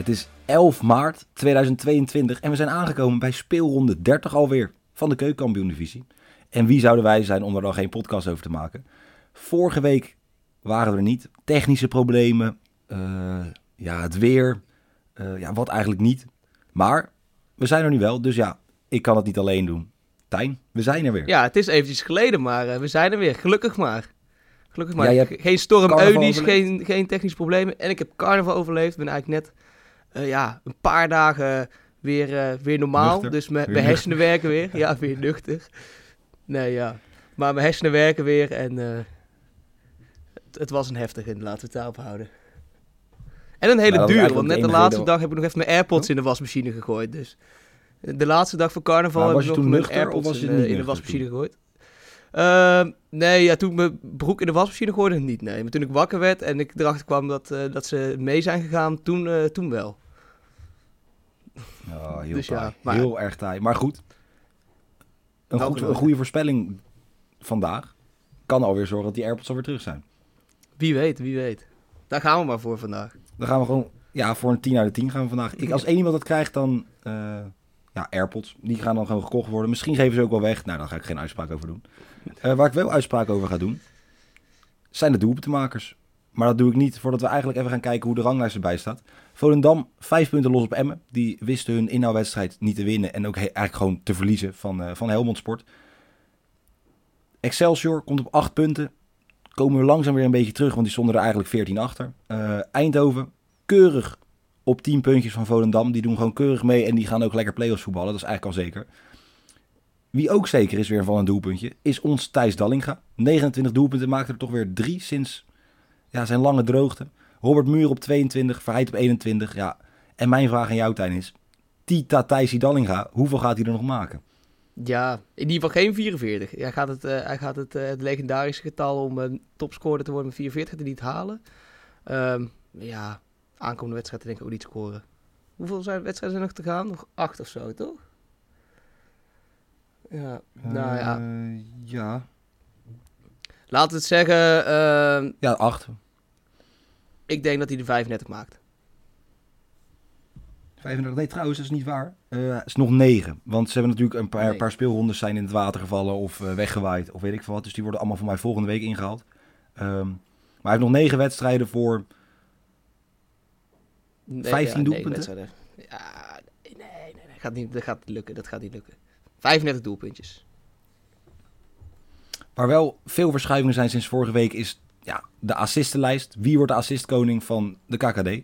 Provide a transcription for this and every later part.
Het is 11 maart 2022 en we zijn aangekomen bij speelronde 30 alweer van de Keukenkampioen-divisie. En wie zouden wij zijn om er dan geen podcast over te maken? Vorige week waren we er niet. Technische problemen, eh, ja, het weer, eh, ja, wat eigenlijk niet. Maar we zijn er nu wel, dus ja, ik kan het niet alleen doen. Tijn, we zijn er weer. Ja, het is eventjes geleden, maar eh, we zijn er weer. Gelukkig maar. Gelukkig maar. Ja, geen storm Eunice, geen, geen technische problemen. En ik heb carnaval overleefd. Ik ben eigenlijk net eh, ja, een paar dagen weer, eh, weer normaal. Nuchter. Dus mijn mijn hersenen werken weer. Ja, weer nuchter. Nee, ja. Maar mijn hersenen werken weer en eh, het, het was een heftige, laten we het daarop houden. En een hele Nou, duur, want net de laatste dag heb ik nog even mijn AirPods in de wasmachine gegooid. Dus de laatste dag van carnaval Maar heb ik nog mijn AirPods in, de wasmachine toen? gegooid. Ehm, nee, ja, toen mijn broek in de wasmachine gooide, niet. Nee, maar toen ik wakker werd en ik erachter kwam dat, eh, dat ze mee zijn gegaan, toen, eh, toen wel. Ja, heel Dus ja, maar- Heel erg taai. Maar goed, een, goed, een goede voorspelling vandaag kan alweer zorgen dat die AirPods alweer terug zijn. Wie weet, wie weet. Daar gaan we maar voor vandaag. Dan gaan we gewoon, ja, voor een 10 uit de 10 gaan we vandaag. Ik, als één iemand dat krijgt, dan, eh, ja, AirPods. Die gaan dan gewoon gekocht worden. Misschien geven ze ook wel weg. Nou, daar ga ik geen uitspraak over doen. Eh, waar ik wel uitspraak over ga doen, zijn de doelpuntenmakers. Maar dat doe ik niet voordat we eigenlijk even gaan kijken hoe de ranglijst erbij staat. Volendam, vijf punten los op Emmen. Die wisten hun inhouwwedstrijd niet te winnen en ook eigenlijk gewoon te verliezen van, eh, van Helmond Sport. Excelsior komt op acht punten. Komen we langzaam weer een beetje terug, want die stonden er eigenlijk 14 achter. Eh, Eindhoven, keurig op 10 puntjes van Volendam. Die doen gewoon keurig mee en die gaan ook lekker play-offs voetballen. Dat is eigenlijk al zeker. Wie ook zeker is weer van een doelpuntje, is ons Thijs Dallinga. 29 doelpunten, maakte er toch weer drie sinds ja, zijn lange droogte. Robert Muur op 22, Verheid op 21. Ja. En mijn vraag aan jou, Tijn, is... Tita Thijs Dallinga, hoeveel gaat hij er nog maken? Ja, in ieder geval geen 44. Hij gaat het, eh, hij gaat het, eh, het legendarische getal om een topscorer te worden met 44 er niet halen. Ehm, ja, aankomende wedstrijd denk ik ook niet scoren. Hoeveel zijn wedstrijden zijn nog te gaan? Nog acht of zo, toch? Ja, nou ja. Eh, ja. Laten we het zeggen, ehm, Ja, 8. ik denk dat hij de 35 maakt. 35, nee trouwens, dat is niet waar. Eh, het is nog 9. Want ze hebben natuurlijk een paar, Nee. paar speelrondes zijn in het water gevallen of eh, weggewaaid of weet ik veel wat. Dus die worden allemaal voor mij volgende week ingehaald. Ehm, maar hij heeft nog 9 wedstrijden voor... Nee, 15 ja, doelpunten? wedstrijden. Ja, nee, nee, nee, dat gaat niet, dat gaat niet lukken. Dat gaat niet lukken. 35 doelpuntjes. Waar wel veel verschuivingen zijn sinds vorige week is ja, de assistenlijst. Wie wordt de assistkoning van de KKD?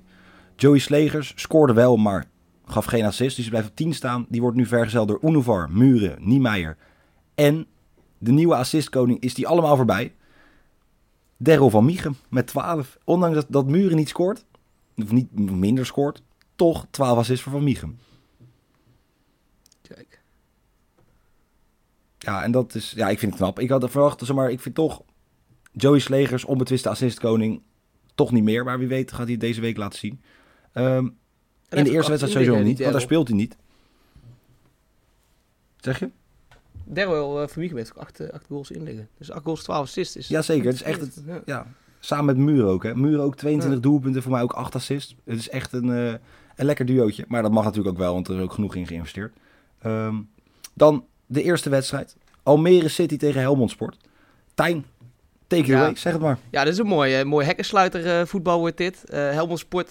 Joey Slegers scoorde wel, maar gaf geen assist. Dus hij blijft op 10 staan. Die wordt nu vergezeld door Unuvar, Muren, Niemeyer. En de nieuwe assistkoning is die allemaal voorbij. Daryl van Miechem met 12. Ondanks dat, dat Muren niet scoort, of niet minder scoort, toch 12 assists voor Van Miechem. Kijk. Ja, en dat is, ja, ik vind het knap. Ik had er verwacht, zeg maar, ik vind toch Joey Slegers, onbetwiste assistkoning, toch niet meer. Maar wie weet gaat hij het deze week laten zien. Ehm, in de eerste wedstrijd sowieso niet, want daar speelt hij niet. Zeg je? Daryl uh, Vermiegen heeft ook 8 goals in liggen. Dus 8 goals, 12 assists. Is Jazeker, het is echt het, Ja. ja, samen met Muur ook. Hè. Muur ook 22 Ja. doelpunten, voor mij ook 8 assists. Het is echt een, eh, een lekker duootje. Maar dat mag natuurlijk ook wel, want er is ook genoeg in geïnvesteerd. Ehm, dan de eerste wedstrijd. Almere City tegen Helmond Sport. Tijn, take it Ja. away, zeg het maar. Ja, dit is een mooi, eh, mooi hekkensluiter voetbal wordt dit. Eh Helmond Sport,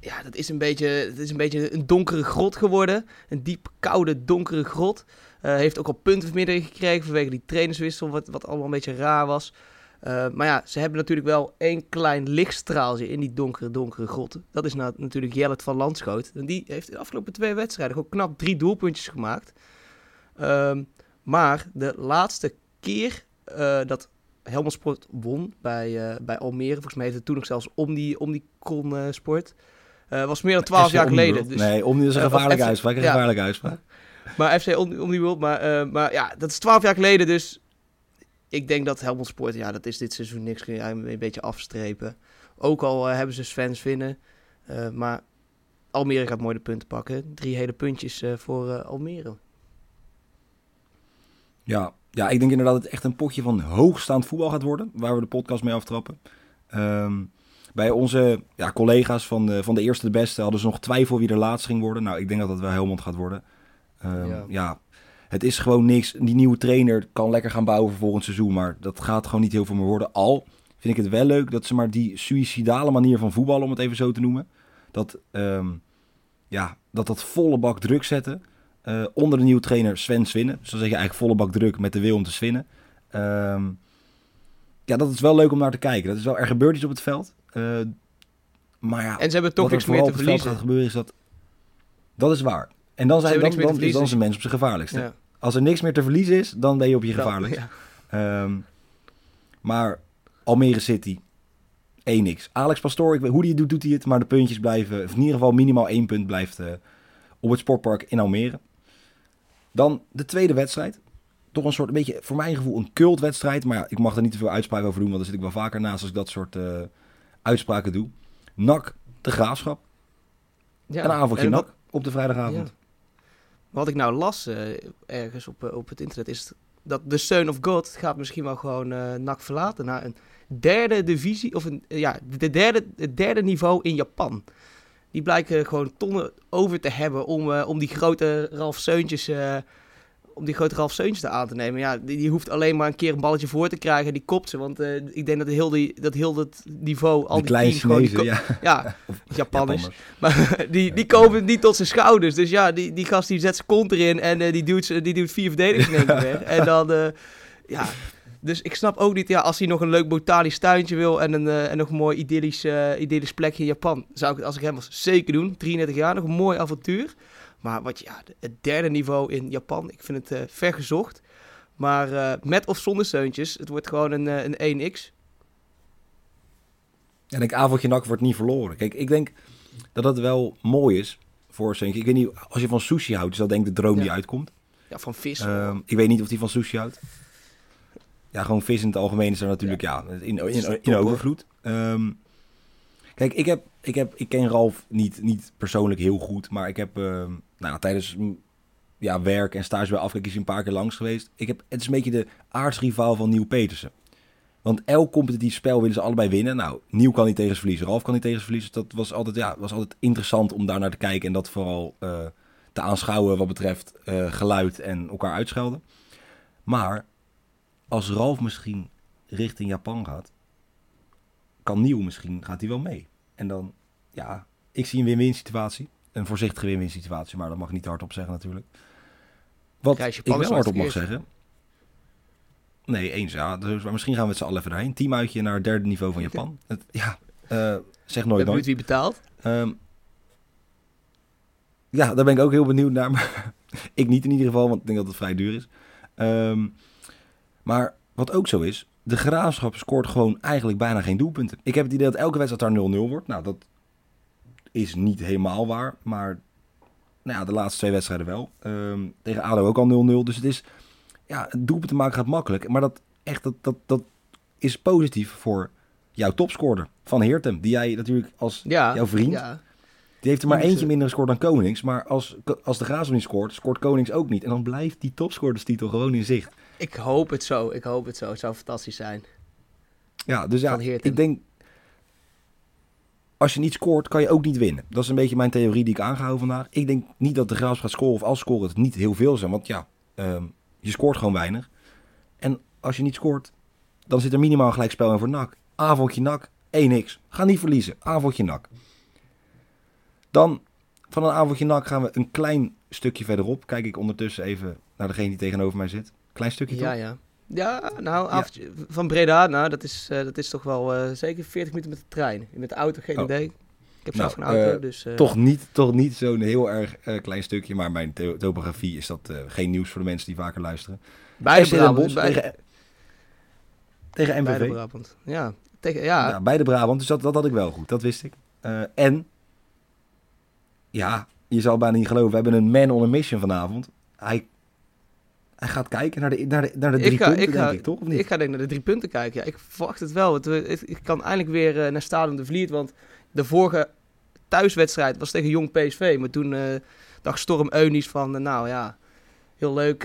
ja, dat is, een beetje, het is een beetje een donkere grot geworden. Een diep, koude, donkere grot. Eh, heeft ook al punten vanmiddag gekregen vanwege die trainerswissel, wat, wat allemaal een beetje raar was. Eh, maar ja, ze hebben natuurlijk wel één klein lichtstraaltje in die donkere, donkere grotten. Dat is na- natuurlijk Jellet van Landschoot. En die heeft de afgelopen twee wedstrijden ook knap drie doelpuntjes gemaakt. Ehm, maar de laatste keer eh, dat Helmond Sport won bij, eh, bij Almere, volgens mij heette het toen nog zelfs om die, om die eh, Sport, was meer dan twaalf jaar geleden. Dus, Nee, Omni is een gevaarlijke uitspraak. Een ja. gevaarlijke uitspraak. Maar FC om, om die World, maar, maar ja, dat is twaalf jaar geleden, dus ik denk dat Helmond Sport, ja, dat is dit seizoen niks, kun je een beetje afstrepen. Ook al eh, hebben ze Svens winnen, eh, maar Almere gaat mooi de punten pakken. Drie hele puntjes eh, voor Almere. Ja, ja, ik denk inderdaad dat het echt een potje van hoogstaand voetbal gaat worden. Waar we de podcast mee aftrappen. Ehm, bij onze ja, collega's van de, van de eerste de beste hadden ze nog twijfel wie er laatst ging worden. Nou, ik denk dat dat wel Helmond gaat worden. Ehm, Ja. ja. Het is gewoon niks. Die nieuwe trainer kan lekker gaan bouwen voor volgend seizoen. Maar dat gaat gewoon niet heel veel meer worden. Al vind ik het wel leuk dat ze maar die suïcidale manier van voetballen, om het even zo te noemen. Dat ehm, ja, dat, dat volle bak druk zetten. eh, onder de nieuwe trainer Sven Swinnen. Dus dan zeg je eigenlijk volle bak druk met de wil om te swinnen. Ehm, ja, dat is wel leuk om naar te kijken. Dat is wel, er gebeurt iets op het veld. Eh, maar ja, En ze hebben toch wat er niks meer vooral te op het veld verliezen. gaat gebeuren is dat... Dat is waar. En dan, zijn, hebben dan, dan, is dan zijn mensen op zijn gevaarlijkste. Ja, Als er niks meer te verliezen is, dan ben je op je dan- gevaarlijkst. ja. Ehm, maar Almere City, 1 niks. Alex Pastoor, ik weet, hoe hij het doet, doet hij het. Maar de puntjes blijven, of in ieder geval minimaal één punt blijft eh, op het sportpark in Almere. Dan de tweede wedstrijd. Toch een soort, een beetje, voor mijn gevoel, een cultwedstrijd. Maar ja, ik mag er niet te veel uitspraken over doen, want daar zit ik wel vaker naast als ik dat soort eh, uitspraken doe. NAC, de Graafschap. Ja. Een avondje En NAC op de vrijdagavond. Ja. Wat ik nou las eh, ergens op, eh, op het internet is dat de Son of God gaat misschien wel gewoon eh NAC verlaten naar een derde divisie of een, ja, de derde, het derde niveau in Japan. Die blijken gewoon tonnen over te hebben om, om die grote Ralf Seuntjes om die grote Ralf Seuntjes aan te nemen. Ja, die, die hoeft alleen maar een keer een balletje voor te krijgen en die kopt ze. Want eh, ik denk dat heel, die, dat heel dat niveau, al die kleine teams gewoon... die Chinezen, ja. ja, Japanners. Maar die, die komen niet tot zijn schouders. Dus ja, die, die gast die zet zijn kont erin en eh, die, doet, z'n- die doet vier verdedigers in één keer weg. En dan, eh, ja... Dus ik snap ook niet, ja, als hij nog een leuk botanisch tuintje wil en, een, eh, en nog een mooi idyllisch, eh, idyllisch plekje in Japan, zou ik het als ik hem was zeker doen. 33 jaar, nog een mooi avontuur. Maar wat, ja, het derde niveau in Japan, ik vind het eh ver gezocht. Maar met of zonder steuntjes, het wordt gewoon een, een 1x. En ik avondje nak wordt niet verloren. Kijk, ik denk dat dat wel mooi is voor Seuntje. Ik weet niet, als je van sushi houdt, is dat denk ik de droom die uitkomt. Ja, van vis. Ehm, ik weet niet of hij van sushi houdt. Ja, gewoon vis in het algemeen is er natuurlijk ja. in, in, overvloed. Ehm, kijk, ik, heb, ik, heb, ik ken Ralf niet, niet persoonlijk heel goed, maar ik heb ehm, nou, tijdens ja, werk en stage bij Afkijk is een paar keer langs geweest. Ik heb, het is een beetje de aardsrivaal van Nieuw Petersen. Want elk competitief spel willen ze allebei winnen. Nou, Nieuw kan niet tegen ze verliezen, Ralf kan niet tegen ze verliezen. Dat was altijd, ja, was altijd interessant om daar naar te kijken en dat vooral eh, te aanschouwen wat betreft eh, geluid en elkaar uitschelden. Maar als Ralf misschien richting Japan gaat, kan Nieuw misschien, gaat hij wel mee. En dan, ja, ik zie een win-win situatie. Een voorzichtige win-win situatie, maar dat mag ik niet hardop zeggen natuurlijk. Wat ik wel hardop mag zeggen... Nee, eens ja. Dus, maar misschien gaan we het z'n allen even daarheen. Teamuitje naar het derde niveau van Japan. Het, ja, eh, zeg nooit nooit. wie betaalt. Ehm, ja, daar ben ik ook heel benieuwd naar. Maar ik niet in ieder geval, want ik denk dat het vrij duur is. Ehm, maar wat ook zo is, de Graafschap scoort gewoon eigenlijk bijna geen doelpunten. Ik heb het idee dat elke wedstrijd daar 0-0 wordt. Nou, dat is niet helemaal waar. Maar nou ja, de laatste twee wedstrijden wel. Ehm, tegen ADO ook al 0-0. Dus het is, ja, doelpunten maken gaat makkelijk. Maar dat, echt, dat, dat, dat is positief voor jouw topscorer van Heertem. Die jij natuurlijk als Ja, jouw vriend Ja, die heeft er maar moet eentje ze- minder gescoord dan Konings. Maar als, als de Graafschap niet scoort, scoort Konings ook niet. En dan blijft die topscorerstitel gewoon in zicht. ik hoop het zo. Ik hoop het zo. Het zou fantastisch zijn. Ja, dus ja, ik denk... Als je niet scoort, kan je ook niet winnen. Dat is een beetje mijn theorie die ik aangehouden vandaag. Ik denk niet dat de Graafschap gaat scoren. Of als scoren het niet heel veel zijn. Want ja, ehm, je scoort gewoon weinig. En als je niet scoort, dan zit er minimaal gelijkspel in voor NAC. Avondje NAC, 1x. Ga niet verliezen. Avondje NAC. Dan van een avondje NAC gaan we een klein stukje verderop. Kijk ik ondertussen even naar degene die tegenover mij zit. Klein stukje Ja, toch? ja. Ja, nou, avondje, van Breda, nou, dat is, uh, dat is toch wel uh, zeker 40 minuten met de trein. Met de auto, geen Oh. idee. Ik heb Nou, zelf een auto, eh, dus... eh, Toch niet, toch niet zo'n heel erg eh, klein stukje, maar mijn to- topografie is dat eh, geen nieuws voor de mensen die vaker luisteren. Bosch Brabant. Beide, tegen, tegen beide MVV. Brabant. Ja, tegen, ja, Ja, beide Brabant, dus dat, dat had ik wel goed, dat wist ik. Eh, en, ja, je zal bijna niet geloven, we hebben een man on a mission vanavond. Hij, hij gaat kijken naar de, naar de, naar de Ik drie ga- punten, ik ga- denk ik, toch? Of niet? Ik ga denk ik naar de drie punten kijken. Ja, ik verwacht het wel. Het, het- ik kan eindelijk weer eh, naar Stadion de Vliet. Want de vorige thuiswedstrijd was tegen Jong PSV. Maar toen eh, dacht Storm Eunice van... eh, nou ja, heel leuk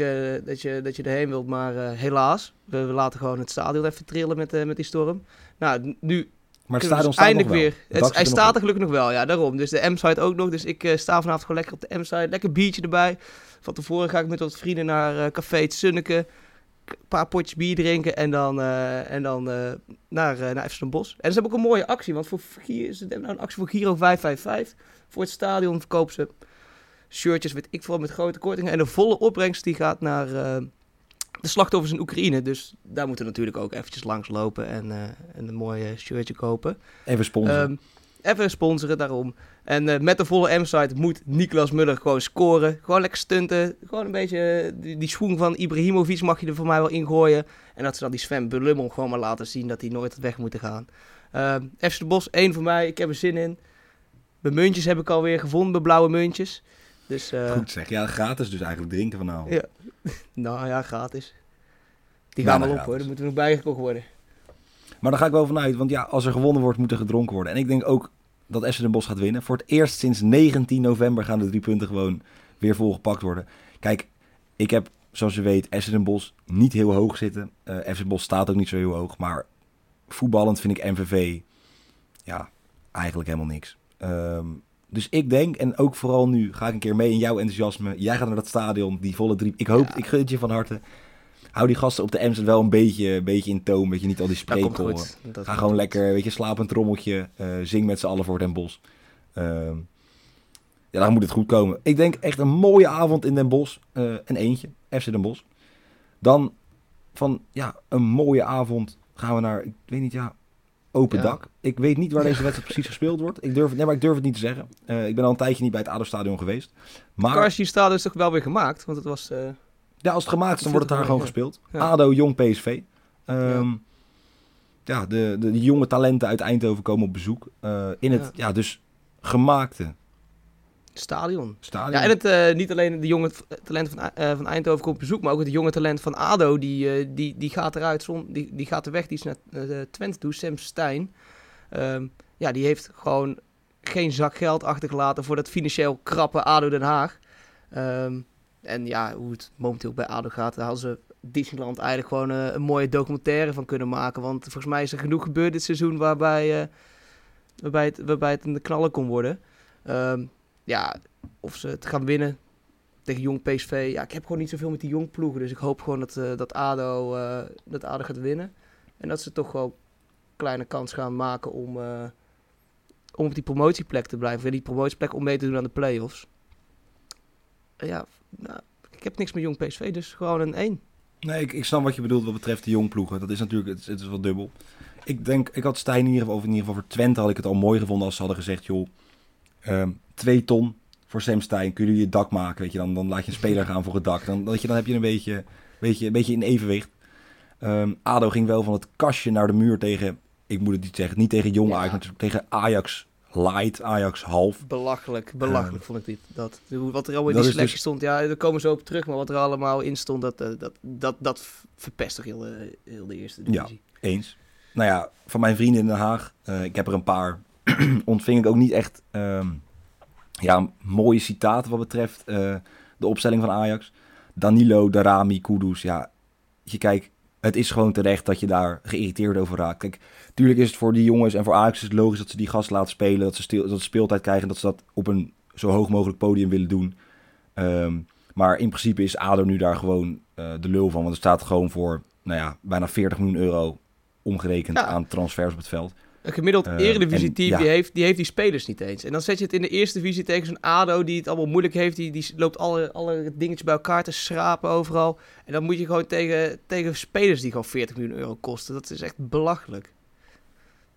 dat, je, dat je erheen wilt. Maar helaas, we, we laten gewoon het stadion even trillen met, met die storm. Nou, nu maar het kunnen stadion dus staat eindelijk nog wel. weer... Het Het, hij staat nog er gelukkig nog wel, ja, daarom. Dus de M-site ook nog. Dus ik eh, sta vanavond gewoon lekker op de M-site. Lekker biertje erbij. Van tevoren ga ik met wat vrienden naar eh, Café het Sunneke. Een paar potjes bier drinken en dan, eh, en dan naar, naar Den Bosch. En ze hebben ook een mooie actie, want voor Giro, ze hebben nou een actie voor Giro 555. Voor het stadion verkopen ze shirtjes, weet ik veel, met grote kortingen. En de volle opbrengst die gaat naar de slachtoffers in Oekraïne. Dus daar moeten we natuurlijk ook eventjes langs lopen en, eh, en een mooi eh, shirtje kopen. Even sponsoren. Ehm, even sponsoren daarom. En eh, met de volle M-site moet Niklas Muller gewoon scoren. Gewoon lekker stunten. Gewoon een beetje die, die schoen van Ibrahimovic mag je er voor mij wel ingooien. En dat ze dan die Sven Belummel gewoon maar laten zien dat hij nooit had weg moeten gaan. Ehm FC de Bos, één voor mij. Ik heb er zin in. Mijn muntjes heb ik alweer gevonden, mijn blauwe muntjes. Dus, eh, Goed zeg. Ja, gratis dus eigenlijk drinken vanavond. Ja. nou ja, gratis. Die Bijna gaan wel op hoor, dan moeten we nog bijgekocht worden. Maar daar ga ik wel vanuit, want ja, als er gewonnen wordt, moet er gedronken worden. En ik denk ook dat FC Den Bosch gaat winnen. Voor het eerst sinds 19 november gaan de drie punten gewoon weer volgepakt worden. Kijk, ik heb, zoals je weet, FC Den Bosch niet heel hoog zitten. Eh FC Bosch staat ook niet zo heel hoog. Maar voetballend vind ik MVV, ja, eigenlijk helemaal niks. Ehm, dus ik denk, en ook vooral nu ga ik een keer mee in jouw enthousiasme. Jij gaat naar dat stadion, die volle drie. Ik hoop, Ja. ik gun het je van harte. Hou die gasten op de Emsen wel een beetje, een beetje in toon. Weet je, niet al die Dat spreekkoren. Dat Ga gewoon goed. lekker, weet je, slaap een trommeltje. eh, zing met z'n allen voor Den Bosch. Ehm, ja, dan moet het goed komen. Ik denk echt een mooie avond in Den Bosch. eh, een eentje, FC Den Bosch. Dan van, ja, een mooie avond gaan we naar, ik weet niet, ja, open Ja. dak. Ik weet niet waar deze wedstrijd precies gespeeld wordt. Ik durf, het- nee, maar ik durf het niet te zeggen. Eh, ik ben al een tijdje niet bij het ADO-stadion geweest. Maar Carson Stadion is toch wel weer gemaakt? Want het was... eh, ja, als het gemaakt is, dan wordt het daar gewoon Ja. gespeeld. Ja. ADO, Jong PSV. Ehm, ja, de, de, jonge talenten uit Eindhoven komen op bezoek. eh, in het, ja. dus gemaakte stadion. stadion. Ja, en het, eh, niet alleen de jonge t- talent van, eh, van Eindhoven komt op bezoek, maar ook het jonge talent van ADO, die, eh, die, die gaat eruit, zon, die, die gaat er weg, die is naar eh, Twente toe, Sam Stein. Ehm, ja, die heeft gewoon geen zak geld achtergelaten voor dat financieel krappe ADO Den Haag. Ehm, en ja, hoe het momenteel bij ADO gaat, daar hadden ze Disneyland eigenlijk gewoon eh, een mooie documentaire van kunnen maken. Want volgens mij is er genoeg gebeurd dit seizoen waarbij, eh, waarbij, het, waarbij het een knallen kon worden. Ehm, ja, of ze het gaan winnen tegen jong PSV. Ja, ik heb gewoon niet zoveel met die jong ploegen. Dus ik hoop gewoon dat, eh, dat, ADO, eh, dat ADO gaat winnen. En dat ze toch wel kleine kans gaan maken om, eh, om op die promotieplek te blijven. En die promotieplek om mee te doen aan de play-offs. Ja, nou, ik heb niks met jong PSV, dus gewoon een 1. Nee, ik, ik snap wat je bedoelt wat betreft de jongploegen. Dat is natuurlijk, het, is- wel dubbel. Ik denk, ik had Stijn in ieder geval, of in ieder geval voor Twente had ik het al mooi gevonden als ze hadden gezegd, joh, ehm, twee ton voor Sam Stijn, kunnen jullie het dak maken, weet je, dan, dan laat je een speler gaan voor het dak. Dan, dat je, dan heb je een beetje, beetje, een beetje in evenwicht. Ehm, ADO ging wel van het kastje naar de muur tegen, ik moet het niet zeggen, niet tegen jong Ja. Ajax, maar tegen Ajax light, Ajax half. Belachelijk, belachelijk vond ik dit. Dat, wat er allemaal in die selectie dus- stond, ja, daar komen zo op terug. Maar wat er allemaal in stond, dat, eh, dat, dat, dat verpest toch heel, de- heel de eerste Ja. divisie. Eens. Nou ja, van mijn vrienden in Den Haag, eh, ik heb er een paar, ontving ik ook niet echt ehm, ja, mooie citaten wat betreft eh, de opstelling van Ajax. Danilo, Darami, Kudus, ja, je kijkt, het is gewoon terecht dat je daar geïrriteerd over raakt. Kijk, tuurlijk is het voor die jongens en voor Ajax is het logisch dat ze die gast laten spelen, dat ze, stil, dat ze speeltijd krijgen en dat ze dat op een zo hoog mogelijk podium willen doen. Ehm, maar in principe is ADO nu daar gewoon eh, de lul van, want er staat gewoon voor, nou ja, bijna 40 miljoen euro omgerekend Ja. aan transfers op het veld. Een gemiddeld Eh, eredivisie-team, ja. die, heeft, die heeft die spelers niet eens. En dan zet je het in de eerste divisie tegen zo'n ADO die het allemaal moeilijk heeft. Die, die loopt alle, alle dingetjes bij elkaar te schrapen overal. En dan moet je gewoon tegen, tegen spelers die gewoon 40 miljoen euro kosten. Dat is echt belachelijk.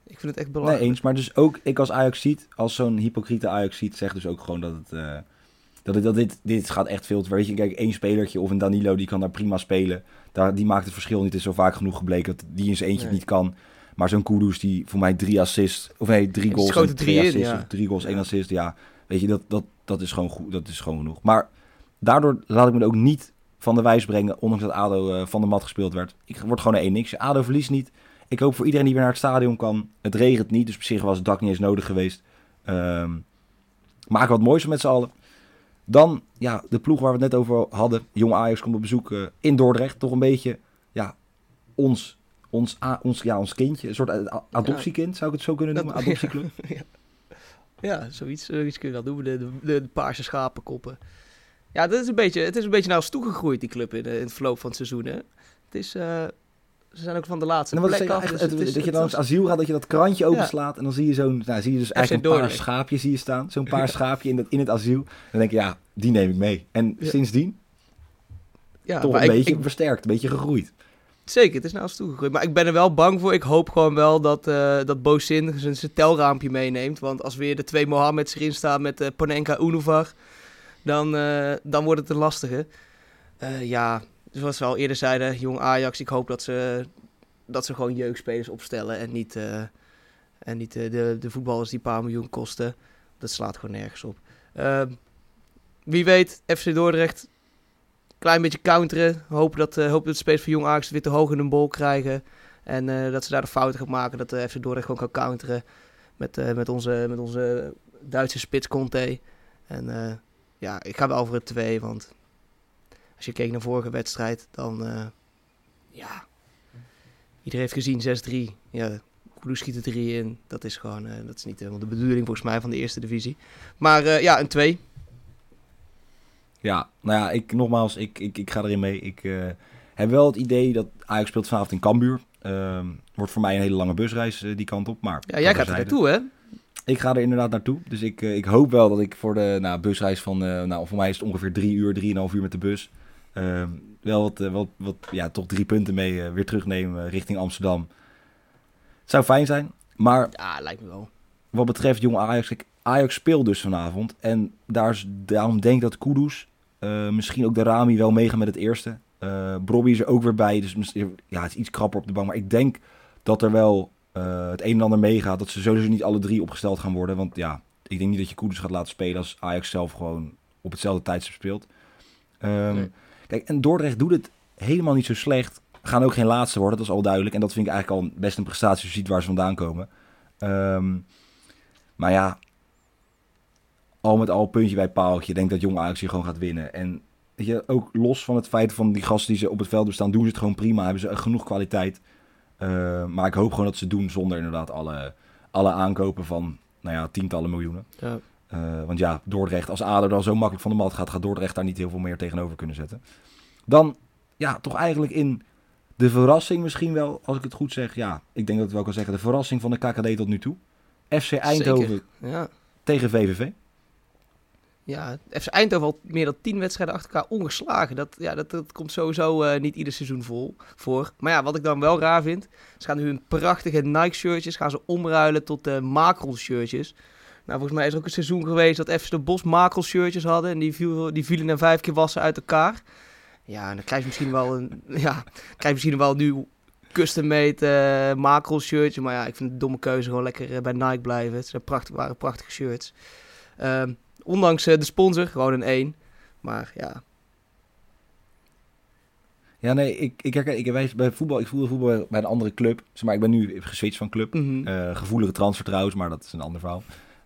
Ik vind het echt Nee, belachelijk. eens. Maar dus ook ik als Ajax ziet, als zo'n hypocriete Ajax ziet, zegt dus ook gewoon dat het... eh, dat, het- dat dit, dit gaat echt veel te. Weet je, kijk, één spelertje of een Danilo, die kan daar prima spelen. Daar, die maakt het verschil niet. Het is zo vaak genoeg gebleken dat die in zijn eentje Nee. niet kan. Maar zo'n Kudus die voor mij drie assists, of nee, drie goals en drie in, assists, ja. drie goals, één assist. Ja, weet je, dat, dat, dat, is gewoon goed, dat is gewoon genoeg. Maar daardoor laat ik me ook niet van de wijs brengen, ondanks dat ADO eh, van de mat gespeeld werd. Ik word gewoon een 1 niks. ADO verliest niet. Ik hoop voor iedereen die weer naar het stadion kan. Het regent niet, dus op zich was het dak niet eens nodig geweest. Ehm maken wat moois met z'n allen. Dan, ja, de ploeg waar we het net over hadden. Jong Ajax komt op bezoek eh, in Dordrecht. Toch een beetje, ja, ons, ons, ons, ja, ons kindje. Een soort adoptiekind, zou ik het zo kunnen Dat- noemen? Adoptieclub. Ja, zoiets, zoiets kun je wel noemen. De, de, de paarse schapenkoppen. Ja, dat is een beetje, het is een beetje naar ons toegegroeid, die club, in, de- in het verloop van het seizoen. Hè? Het is, eh, ze zijn ook van de laatste En wat plek af. dus het- het is- dat je dan langs asiel gaat, dat je dat krantje openslaat en dan zie je zo'n, nou, zie je dus eigenlijk een paar schaapjes zie je staan. Zo'n paar schaapje in, dat, in het asiel. Dan denk je, ja, die neem ik mee. En sindsdien ja, toch een ik- beetje ik- versterkt, een beetje gegroeid. Zeker, het is naar ons toegegroeid. Maar ik ben er wel bang voor. Ik hoop gewoon wel dat, eh dat Bozin zijn, telraampje meeneemt. Want als weer de twee Mohammeds erin staan met eh Panenka Unuvar, dan, eh, dan wordt het een lastige. Ja, zoals we al eerder zeiden, jong Ajax, ik hoop dat ze, dat ze gewoon jeugdspelers opstellen en niet, en niet de, de voetballers die een paar miljoen kosten. Dat slaat gewoon nergens op. Eh, wie weet, FC Dordrecht klein beetje counteren. Hopen dat, eh hopen dat de spelers van Jong Ajax weer te hoog in een bol krijgen. En eh, dat ze daar de fouten gaan maken. Dat de FC Dordrecht gewoon kan counteren met, eh, met, onze, met onze Duitse spits Conte. En eh, ja, ik ga wel voor het 2. Want als je keek naar vorige wedstrijd, dan... eh, ja, iedereen heeft gezien 6-3. Ja, Kudus schiet er 3 in. Dat is gewoon... eh, dat is niet helemaal de bedoeling volgens mij van de eerste divisie. Maar eh, ja, een 2. Ja, nou ja, ik, nogmaals, ik, ik, ik ga erin mee. Ik eh, heb wel het idee dat Ajax speelt vanavond in Cambuur. Ehm, wordt voor mij een hele lange busreis eh, die kant op. Maar Ja, jij gaat er naartoe, hè? Ik ga er inderdaad naartoe. Dus ik, eh, ik hoop wel dat ik voor de nou, busreis van... nou, voor mij is het ongeveer drie uur, drieënhalf uur met de bus. ehm, wel wat, wat, wat, ja, toch drie punten mee weer terugnemen richting Amsterdam. Het zou fijn zijn. Maar Ja, lijkt me wel. wat betreft jong Ajax, Ajax speelt dus vanavond. En daar daarom denk ik dat Kudus, eh, misschien ook de Rami wel meegaan met het eerste. Brobby is er ook weer bij, dus ja, het is iets krapper op de bank. Maar ik denk dat er wel eh, het een en ander meegaat. Dat ze sowieso niet alle drie opgesteld gaan worden. Want ja, ik denk niet dat je Kudus gaat laten spelen als Ajax zelf gewoon op hetzelfde tijdstip speelt. Ehm, Nee. Kijk, en Dordrecht doet het helemaal niet zo slecht. Gaan ook geen laatste worden, dat is al duidelijk. En dat vind ik eigenlijk al best een prestatie als je ziet waar ze vandaan komen. Ehm, maar ja, al met al puntje bij paaltje. Denk dat Jong Ajax hier gewoon gaat winnen. En weet je, ook los van het feit van die gasten die ze op het veld bestaan, doen ze het gewoon prima. Hebben ze genoeg kwaliteit. Eh, maar ik hoop gewoon dat ze doen zonder inderdaad alle, alle aankopen van nou ja, tientallen miljoenen. Ja. Eh, want ja, Dordrecht, als ADO dan zo makkelijk van de mat gaat, gaat Dordrecht daar niet heel veel meer tegenover kunnen zetten. Dan, ja, toch eigenlijk in de verrassing misschien wel, als ik het goed zeg. Ja, ik denk dat ik wel kan zeggen. De verrassing van de KKD tot nu toe. FC Eindhoven Zeker. Ja. tegen VVV. Ja, FC Eindhoven al meer dan tien wedstrijden achter elkaar ongeslagen. Dat, ja, dat, dat komt sowieso eh, niet ieder seizoen vol, voor. Maar ja, wat ik dan wel raar vind... Ze gaan nu hun prachtige Nike-shirtjes gaan ze omruilen tot de Macron-shirtjes. Nou, volgens mij is er ook een seizoen geweest dat FC de Bos Macron-shirtjes hadden. En die, viel, die vielen na vijf keer wassen uit elkaar. Ja, en dan krijg je misschien wel een... Ja, krijg je misschien wel nu custom-made eh Macron-shirtje. Maar ja, ik vind het een domme keuze gewoon lekker eh, bij Nike blijven. Het zijn prachtig, waren prachtige shirts. Ehm, ondanks eh, de sponsor, gewoon een 1. Maar ja, Ja, nee, ik, ik, herken, ik, wij- bij voetbal, ik voelde voetbal bij een andere club. Zeg maar ik ben nu geswitcht van club. Eh, gevoelige transfer trouwens, maar dat is een ander verhaal.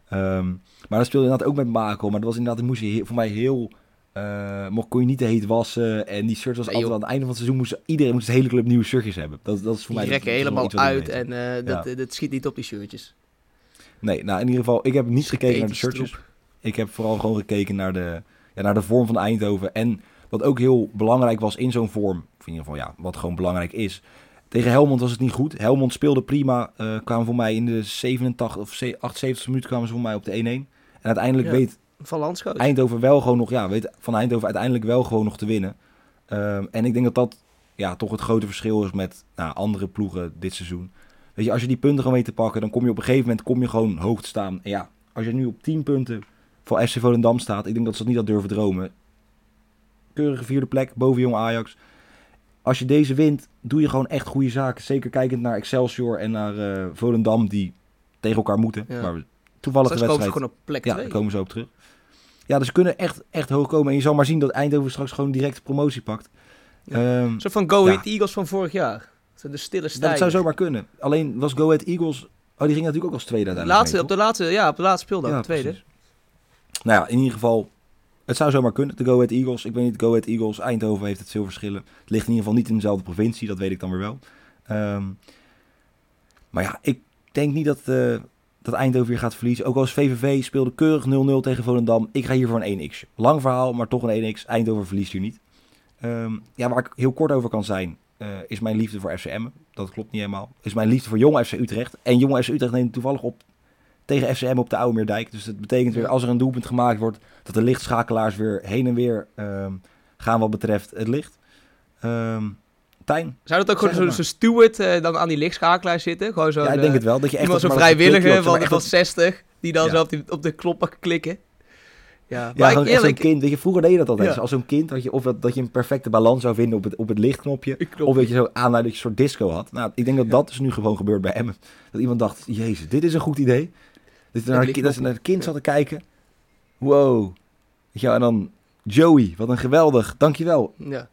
Ehm, maar dat speelde inderdaad ook met Mako. Maar dat was inderdaad, moest je heel- voor mij heel... eh, mocht, kon je niet te heet wassen. En die shirt was Nee, altijd aan het einde van het seizoen... Moest, iedereen moest de hele club nieuwe shirtjes hebben. Dat, dat is voor die mij... wel helemaal uit en dat, dat schiet niet op die shirtjes. Nee, nou in ieder geval, ik heb niet gekeken naar de shirtjes. troep. Ik heb vooral gewoon gekeken naar de, ja, naar de vorm van Eindhoven. En wat ook heel belangrijk was in zo'n vorm, of in ieder geval ja, wat gewoon belangrijk is. Tegen Helmond was het niet goed. Helmond speelde prima. eh kwamen voor mij in de 87 of 78 minuten kwamen ze voor mij op de 1-1. En uiteindelijk Ja. weet Van. Eindhoven wel gewoon nog, ja, weet van Eindhoven uiteindelijk wel gewoon nog te winnen. Ehm, en ik denk dat dat ja, toch het grote verschil is met nou, andere ploegen dit seizoen. Weet je, als je die punten gewoon weet te pakken, dan kom je op een gegeven moment kom je gewoon hoog te staan. En ja, als je nu op 10 punten voor FC Volendam staat, ik denk dat ze dat niet had durven dromen. Keurige vierde plek boven Jong Ajax. Als je deze wint, doe je gewoon echt goede zaken. Zeker kijkend naar Excelsior en naar eh, Volendam, die tegen elkaar moeten. Ja. Maar toevallig de Straks komen ze wedstrijd gewoon op plek ja, 2. daar komen ze op terug. Ja, dus ze kunnen echt, echt hoog komen. En je zal maar zien dat Eindhoven straks gewoon direct promotie pakt. Ja. Ehm, soort van Go Ja. Ahead Eagles van vorig jaar. Dat de stille dat stijgers. zou zomaar kunnen. Alleen was Go Ahead Eagles... Oh, die ging natuurlijk ook als tweede uiteindelijk laatste, op de laatste, ja, op de laatste speeldag, de tweede. precies. Nou ja, in ieder geval... Het zou zomaar kunnen, de Go Ahead Eagles. Ik weet niet, Go Ahead Eagles, Eindhoven heeft het veel verschillen. Het ligt in ieder geval niet in dezelfde provincie, dat weet ik dan weer wel. Ehm, maar ja, ik denk niet dat, eh, dat Eindhoven weer gaat verliezen. Ook als VVV speelde keurig 0-0 tegen Volendam. Ik ga hier voor een 1x. Lang verhaal, maar toch een 1x. Eindhoven verliest hier niet. Ehm, ja, waar ik heel kort over kan zijn, eh, is mijn liefde voor FCM. Dat klopt niet helemaal. Is mijn liefde voor Jong FC Utrecht. En Jong FC Utrecht neemt toevallig op tegen FCM op de Oude Meerdijk. Dus dat betekent weer, als er een doelpunt gemaakt wordt, dat de lichtschakelaars weer heen en weer ehm, gaan wat betreft het licht. Ehm Tijn? Zou dat ook gewoon zo'n zo steward eh, dan aan die lichtschakelaar zitten? Gewoon zo ja, ik denk het wel. Dat je echt iemand dat- zo'n maar dat vrijwillige geklikje ook, van, van maar echt 60, die dan Ja. zo op, de knop mag klikken. Ja, dat- maar Ja, echt zo'n eerlijk, kind. Weet je, vroeger deed je dat altijd. Ja. Als zo'n kind, had je, of dat, dat je een perfecte balans zou vinden op het, op het lichtknopje. knop. Of weet je, zo aan dat je een soort disco had. Nou, ik denk dat dat dus nu gewoon gebeurt bij Emmen. Dat iemand dacht, jezus, dit is een goed idee. Dat je naar, een dat ze naar het kind Ja. zat te kijken. Wow. Je, wel, en dan Joey, wat een geweldig, dankjewel. Ja.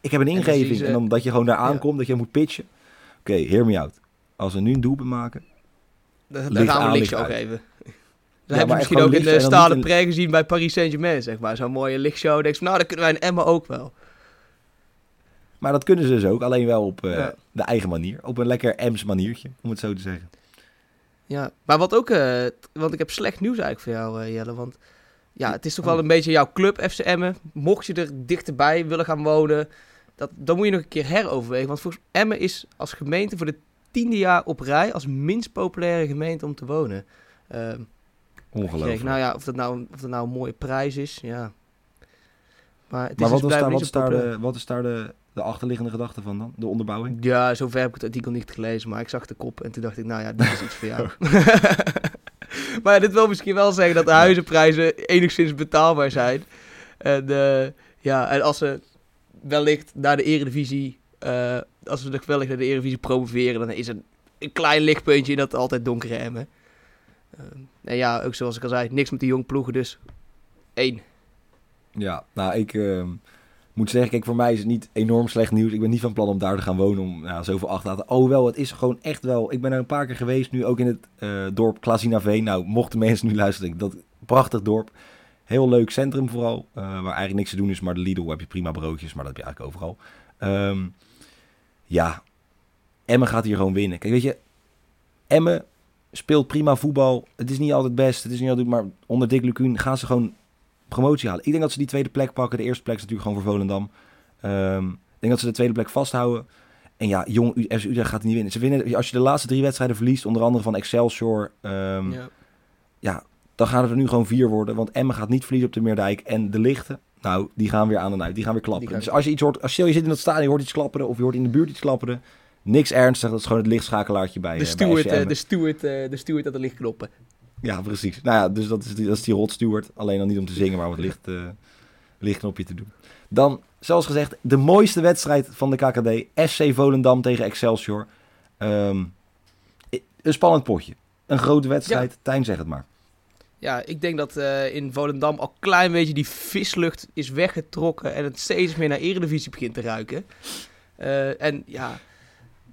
Ik heb een En dan ingeving. ze- En dan dat je gewoon daar Ja. aankomt, dat je moet pitchen. Oké, hear me out. Als we nu een doelpunt maken. Dan, dan Licht gaan we een lichtje licht ook even. Dat hebben echt ze misschien ook in licht de en dan Stade niet Pre gezien bij Paris Saint-Germain, zeg maar. Zo'n mooie lichtshow. Denk je, nou, dat kunnen wij in Emma ook wel. Maar dat kunnen ze dus ook. Alleen wel op eh, Ja. de eigen manier. Op een lekker Ems maniertje, om het zo te zeggen. Ja, maar wat ook, eh, want ik heb slecht nieuws eigenlijk voor jou, eh, Jelle. Want ja, het is toch Oh. wel een beetje jouw club, FC Emmen. Mocht je er dichterbij willen gaan wonen, dat, dan moet je nog een keer heroverwegen. Want volgens Emmen is als gemeente voor de tiende jaar op rij als minst populaire gemeente om te wonen. Ehm, Ongelooflijk. Nou ja, of dat nou, of dat nou een mooie prijs is, ja. Maar het is maar wat, dus daar, wat is daar, de, wat is daar de, de achterliggende gedachte van dan? De onderbouwing? Ja, zover heb ik het artikel niet gelezen, maar ik zag de kop en toen dacht ik, nou ja, dit is iets voor jou. maar ja, dit wil misschien wel zeggen dat de huizenprijzen enigszins betaalbaar zijn. En eh, ja, en als ze wellicht naar de eredivisie, eh, als we wellicht naar de eredivisie promoveren, dan is er een klein lichtpuntje in dat altijd donkere Emmen. Eh, en ja, ook zoals ik al zei, niks met die jong ploegen, dus één. Ja, nou, ik ehm, moet zeggen, kijk, voor mij is het niet enorm slecht nieuws. Ik ben niet van plan om daar te gaan wonen om ja, zoveel achter te laten. Oh, wel, het is gewoon echt wel... Ik ben er een paar keer geweest, nu ook in het eh, dorp Klazinaveen. Nou, mochten mensen nu luisteren, dat prachtig dorp. Heel leuk centrum vooral, eh, waar eigenlijk niks te doen is. Maar de Lidl heb je prima broodjes, maar dat heb je eigenlijk overal. Ehm, ja, Emmen gaat hier gewoon winnen. Kijk, weet je, Emmen speelt prima voetbal. Het is niet altijd best, het is niet altijd... Maar onder Dick Lukien gaan ze gewoon promotie halen. Ik denk dat ze die tweede plek pakken. De eerste plek is natuurlijk gewoon voor Volendam. Ehm, ik denk dat ze de tweede plek vasthouden. En ja, jong FC Utrecht gaat het niet winnen. Ze winnen. Als je de laatste drie wedstrijden verliest, onder andere van Excelsior, ehm, ja. Ja. dan gaan het er nu gewoon vier worden. Want Emmen gaat niet verliezen op de Meerdijk. En de lichten, nou, die gaan weer aan en uit. Die gaan weer klappen. Gaan- Dus als je iets hoort, als je zit in dat stadion, je hoort iets klapperen, of je hoort in de buurt iets klapperen, niks ernstig. Dat is gewoon het lichtschakelaartje bij, De eh, bij steward, FC eh, Emmen. de steward, eh, de steward aan de lichtknoppen. Ja, precies. Nou ja, dus dat is die, dat is die rot steward. Alleen dan niet om te zingen, maar wat licht, eh lichtknopje te doen. Dan, zoals gezegd, de mooiste wedstrijd van de KKD. FC Volendam tegen Excelsior. Ehm, i- een spannend potje. Een grote wedstrijd. Tijn, zeg het maar. Ja, ik denk dat eh, in Volendam al een klein beetje die vislucht is weggetrokken en het steeds meer naar Eredivisie begint te ruiken. Eh, en ja,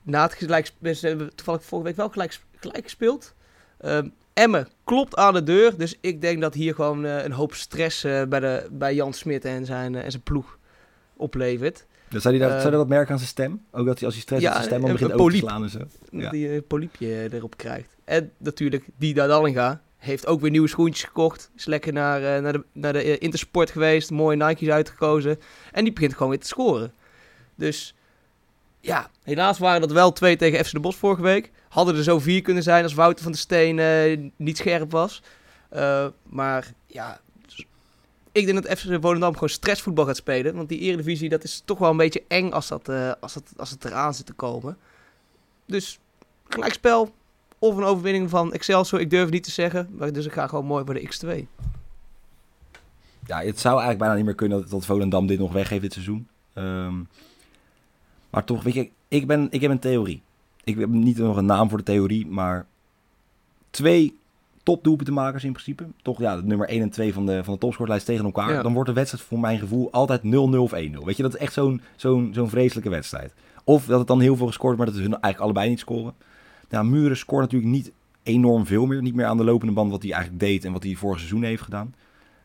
na het gelijk, ze hebben toevallig vorige week wel gelijk, gelijk gespeeld. Ehm Emmen klopt aan de deur, dus ik denk dat hier gewoon eh, een hoop stress eh, bij, de, bij Jan Smit en zijn, eh, en zijn ploeg oplevert. Dat zou, hij dat, zou dat merken aan zijn stem? Ook dat hij als hij stress ja, heeft, zijn stem al begint te slaan en zo. Ja. Dat hij een poliepje erop krijgt. En natuurlijk, die Dallinga heeft ook weer nieuwe schoentjes gekocht. Is lekker naar, naar de, naar de Intersport geweest. Mooie Nike's uitgekozen. En die begint gewoon weer te scoren. Dus ja, helaas waren dat wel twee tegen FC de Bos vorige week. Hadden er zo vier kunnen zijn als Wouter van der Steen eh, niet scherp was. Uh, maar ja, ik denk dat FC Volendam gewoon stressvoetbal gaat spelen. Want die Eredivisie, dat is toch wel een beetje eng als, dat, uh, als, dat, als het eraan zit te komen. Dus gelijkspel of een overwinning van Excelsior, ik durf het niet te zeggen. Maar dus ik ga gewoon mooi voor de X2. Ja, het zou eigenlijk bijna niet meer kunnen dat, Volendam dit nog weggeeft dit seizoen. Um, maar toch, weet je, ik, ben, ik heb een theorie. Ik heb niet nog een naam voor de theorie, maar twee topdoelpuntenmakers in principe. Toch ja, de nummer 1 en 2 van de, van de topscorelijst tegen elkaar. Dan wordt de wedstrijd voor mijn gevoel altijd 0-0 of 1-0. Weet je, dat is echt zo'n zo'n zo'n vreselijke wedstrijd. Of dat het dan heel veel gescoord maar dat ze hun eigenlijk allebei niet scoren. Nou, Muren scoort natuurlijk niet enorm veel meer. Niet meer aan de lopende band wat hij eigenlijk deed en wat hij vorig seizoen heeft gedaan.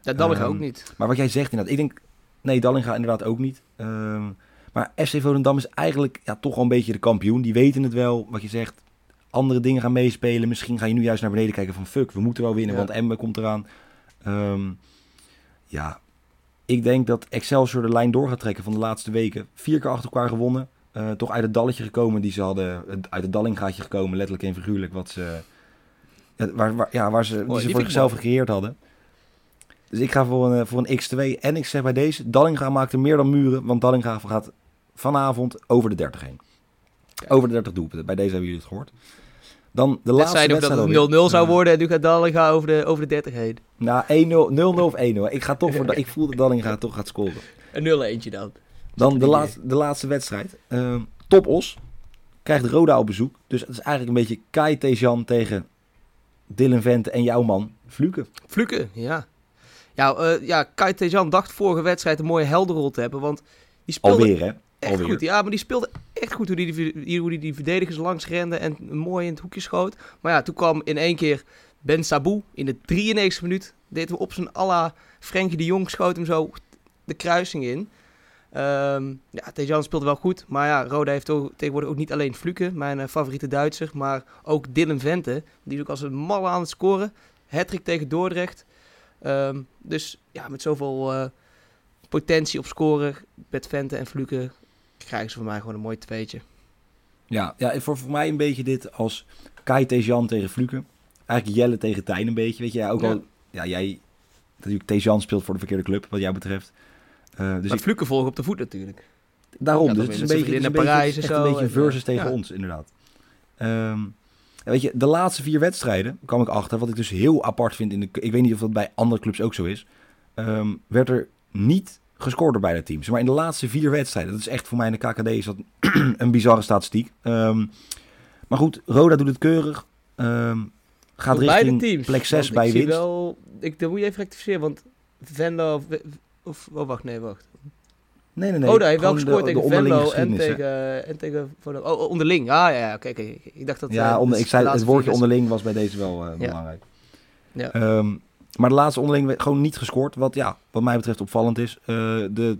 Ja, Dallinga um, ook niet. Maar wat jij zegt inderdaad, ik denk... Nee, Dallinga inderdaad ook niet. Um, maar FC Volendam is eigenlijk ja, toch wel een beetje de kampioen. Die weten het wel, wat je zegt. Andere dingen gaan meespelen. Misschien ga je nu juist naar beneden kijken van... Fuck, we moeten wel winnen, want Emmen komt eraan. Um, ja, ik denk dat Excelsior de lijn door gaat trekken van de laatste weken. Vier keer achter elkaar gewonnen. Uh, toch uit het dalletje gekomen die ze hadden. Uit het dallingaatje gekomen, letterlijk en figuurlijk. Wat ze, ja, waar, waar, ja, waar ze, die ze voor zichzelf gecreëerd hadden. Dus ik ga voor een, voor een X2. En ik zeg bij deze, Dallinga maakt er meer dan muren. Want Dallinga gaat vanavond over de 30 heen. Over de 30 doelpunten. Bij deze hebben jullie het gehoord. Dan de laatste zei dat het 0-0 zou worden en nu gaat Dallinga over de, over de 30 heen. Nou, 0-0 of 1-0. Ik, ga toch voor, ik voel dat Dallinga toch gaat scoren. Een 0 eentje dan. Dan de laatste, de laatste wedstrijd. Uh, Top Os krijgt Roda op bezoek. Dus het is eigenlijk een beetje Kai Tejan tegen Dylan Vente en jouw man Fluke. Fluke, ja. Ja, uh, ja Kai Tejan dacht vorige wedstrijd een mooie helderrol te hebben, want die speelde... Alweer, hè? Echt Alweer. goed, ja, maar die speelde echt goed hoe die, die, hoe die, die verdedigers langs rende en mooi in het hoekje schoot. Maar ja, toen kwam in één keer Ben Sabou in de 93 minuut. Deed we op zijn alla Frenkie de Jong schoot hem zo de kruising in. Um, ja, Tejan speelde wel goed. Maar ja, Roda heeft ook, tegenwoordig ook niet alleen Fluke, mijn uh, favoriete Duitser. Maar ook Dylan Vente. Die is ook als een malle aan het scoren. Hattrick tegen Dordrecht. Um, dus ja, met zoveel uh, potentie op scoren. Met Vente en Fluke krijgen ze voor mij gewoon een mooi tweetje. Ja, ja voor, voor mij een beetje dit als Kai Tejan tegen Fluke. Eigenlijk Jelle tegen Tijn een beetje. Weet je, ja, ook ja. al... Ja, jij... Natuurlijk, Tejan speelt voor de verkeerde club, wat jou betreft. Uh, dus maar ik... Fluke volgen op de voet natuurlijk. Daarom, ja, dus het is een beetje, een Parijs beetje, en zo, een beetje versus en, tegen ja. ons, inderdaad. Um, weet je, de laatste vier wedstrijden kwam ik achter, wat ik dus heel apart vind. In de, ik weet niet of dat bij andere clubs ook zo is. Um, werd er niet gescoord door beide teams. Maar in de laatste vier wedstrijden, dat is echt voor mij in de KKD is dat een bizarre statistiek. Um, maar goed, Roda doet het keurig. Um, gaat voor richting teams, plek 6 bij ik winst. Wel, ik, dan moet je even rectificeren, want Venlo... Of, oh, wacht, nee, wacht. Nee, nee, nee. Oh, hij heeft wel gescoord tegen Venlo en tegen, en tegen... Oh, onderling. Ah, ja, oké, okay, okay. Ik dacht dat... Ja, onder, ik zei, het woordje onderling was bij deze wel uh, belangrijk. Ja. Um, maar de laatste onderling gewoon niet gescoord. Wat ja, wat mij betreft opvallend is. Uh, de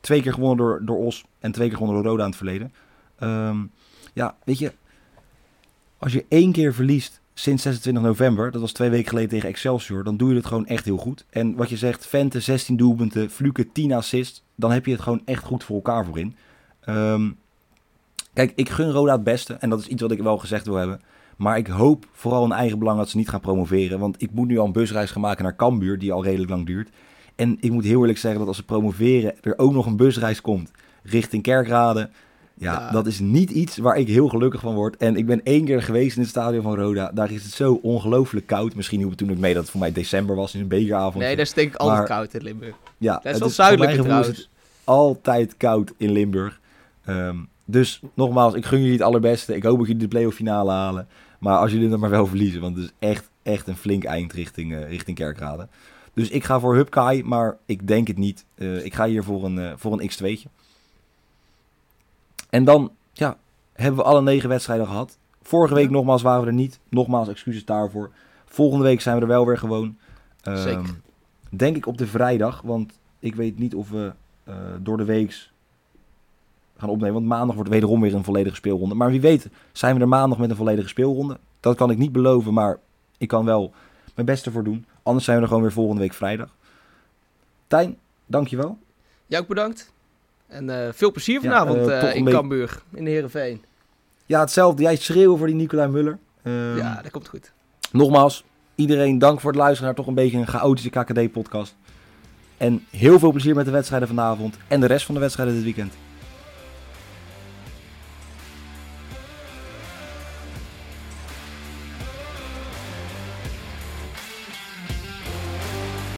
twee keer gewonnen door, door Os en twee keer gewonnen door Roda in het verleden. Um, ja, weet je. Als je één keer verliest sinds 26 november, dat was twee weken geleden tegen Excelsior, dan doe je het gewoon echt heel goed. En wat je zegt, Vente 16 doelpunten, Fluke 10 assists, dan heb je het gewoon echt goed voor elkaar voorin. Um, kijk, ik gun Roda het beste en dat is iets wat ik wel gezegd wil hebben. Maar ik hoop vooral in eigen belang dat ze niet gaan promoveren. Want ik moet nu al een busreis gaan maken naar Cambuur, die al redelijk lang duurt. En ik moet heel eerlijk zeggen dat als ze promoveren, er ook nog een busreis komt richting Kerkrade. Ja, ja, dat is niet iets waar ik heel gelukkig van word. En ik ben één keer geweest in het stadion van Roda. Daar is het zo ongelooflijk koud. Misschien hielp het toen ook mee dat het voor mij december was in een bekeravond. Nee, daar stinkt altijd maar, koud in Limburg. Ja, dat is wel zuidelijk trouwens. Altijd koud in Limburg. Um, dus nogmaals, ik gun jullie het allerbeste. Ik hoop dat jullie de play-off finale halen. Maar als jullie het maar wel verliezen, want het is echt, echt een flink eind richting, uh, richting Kerkrade. Dus ik ga voor Hupkai, maar ik denk het niet. Uh, ik ga hier voor een, uh, voor een X2'tje. En dan ja, hebben we alle negen wedstrijden gehad. Vorige week nogmaals waren we er niet. Nogmaals excuses daarvoor. Volgende week zijn we er wel weer gewoon. Um, Zeker. Denk ik op de vrijdag, want ik weet niet of we door de weeks gaan opnemen. Want maandag wordt wederom weer een volledige speelronde. Maar wie weet zijn we er maandag met een volledige speelronde. Dat kan ik niet beloven, maar ik kan wel mijn best ervoor doen. Anders zijn we er gewoon weer volgende week vrijdag. Tijn, dankjewel. Jij ook bedankt. En eh, veel plezier Ja, vanavond eh, eh, in Cambuur, in de Heerenveen. Ja, hetzelfde. Jij schreeuwen voor die Nicolai Muller. Ehm, ja, dat komt goed. Nogmaals, iedereen dank voor het luisteren naar toch een beetje een chaotische KKD-podcast. En heel veel plezier met de wedstrijden vanavond en de rest van de wedstrijden dit weekend.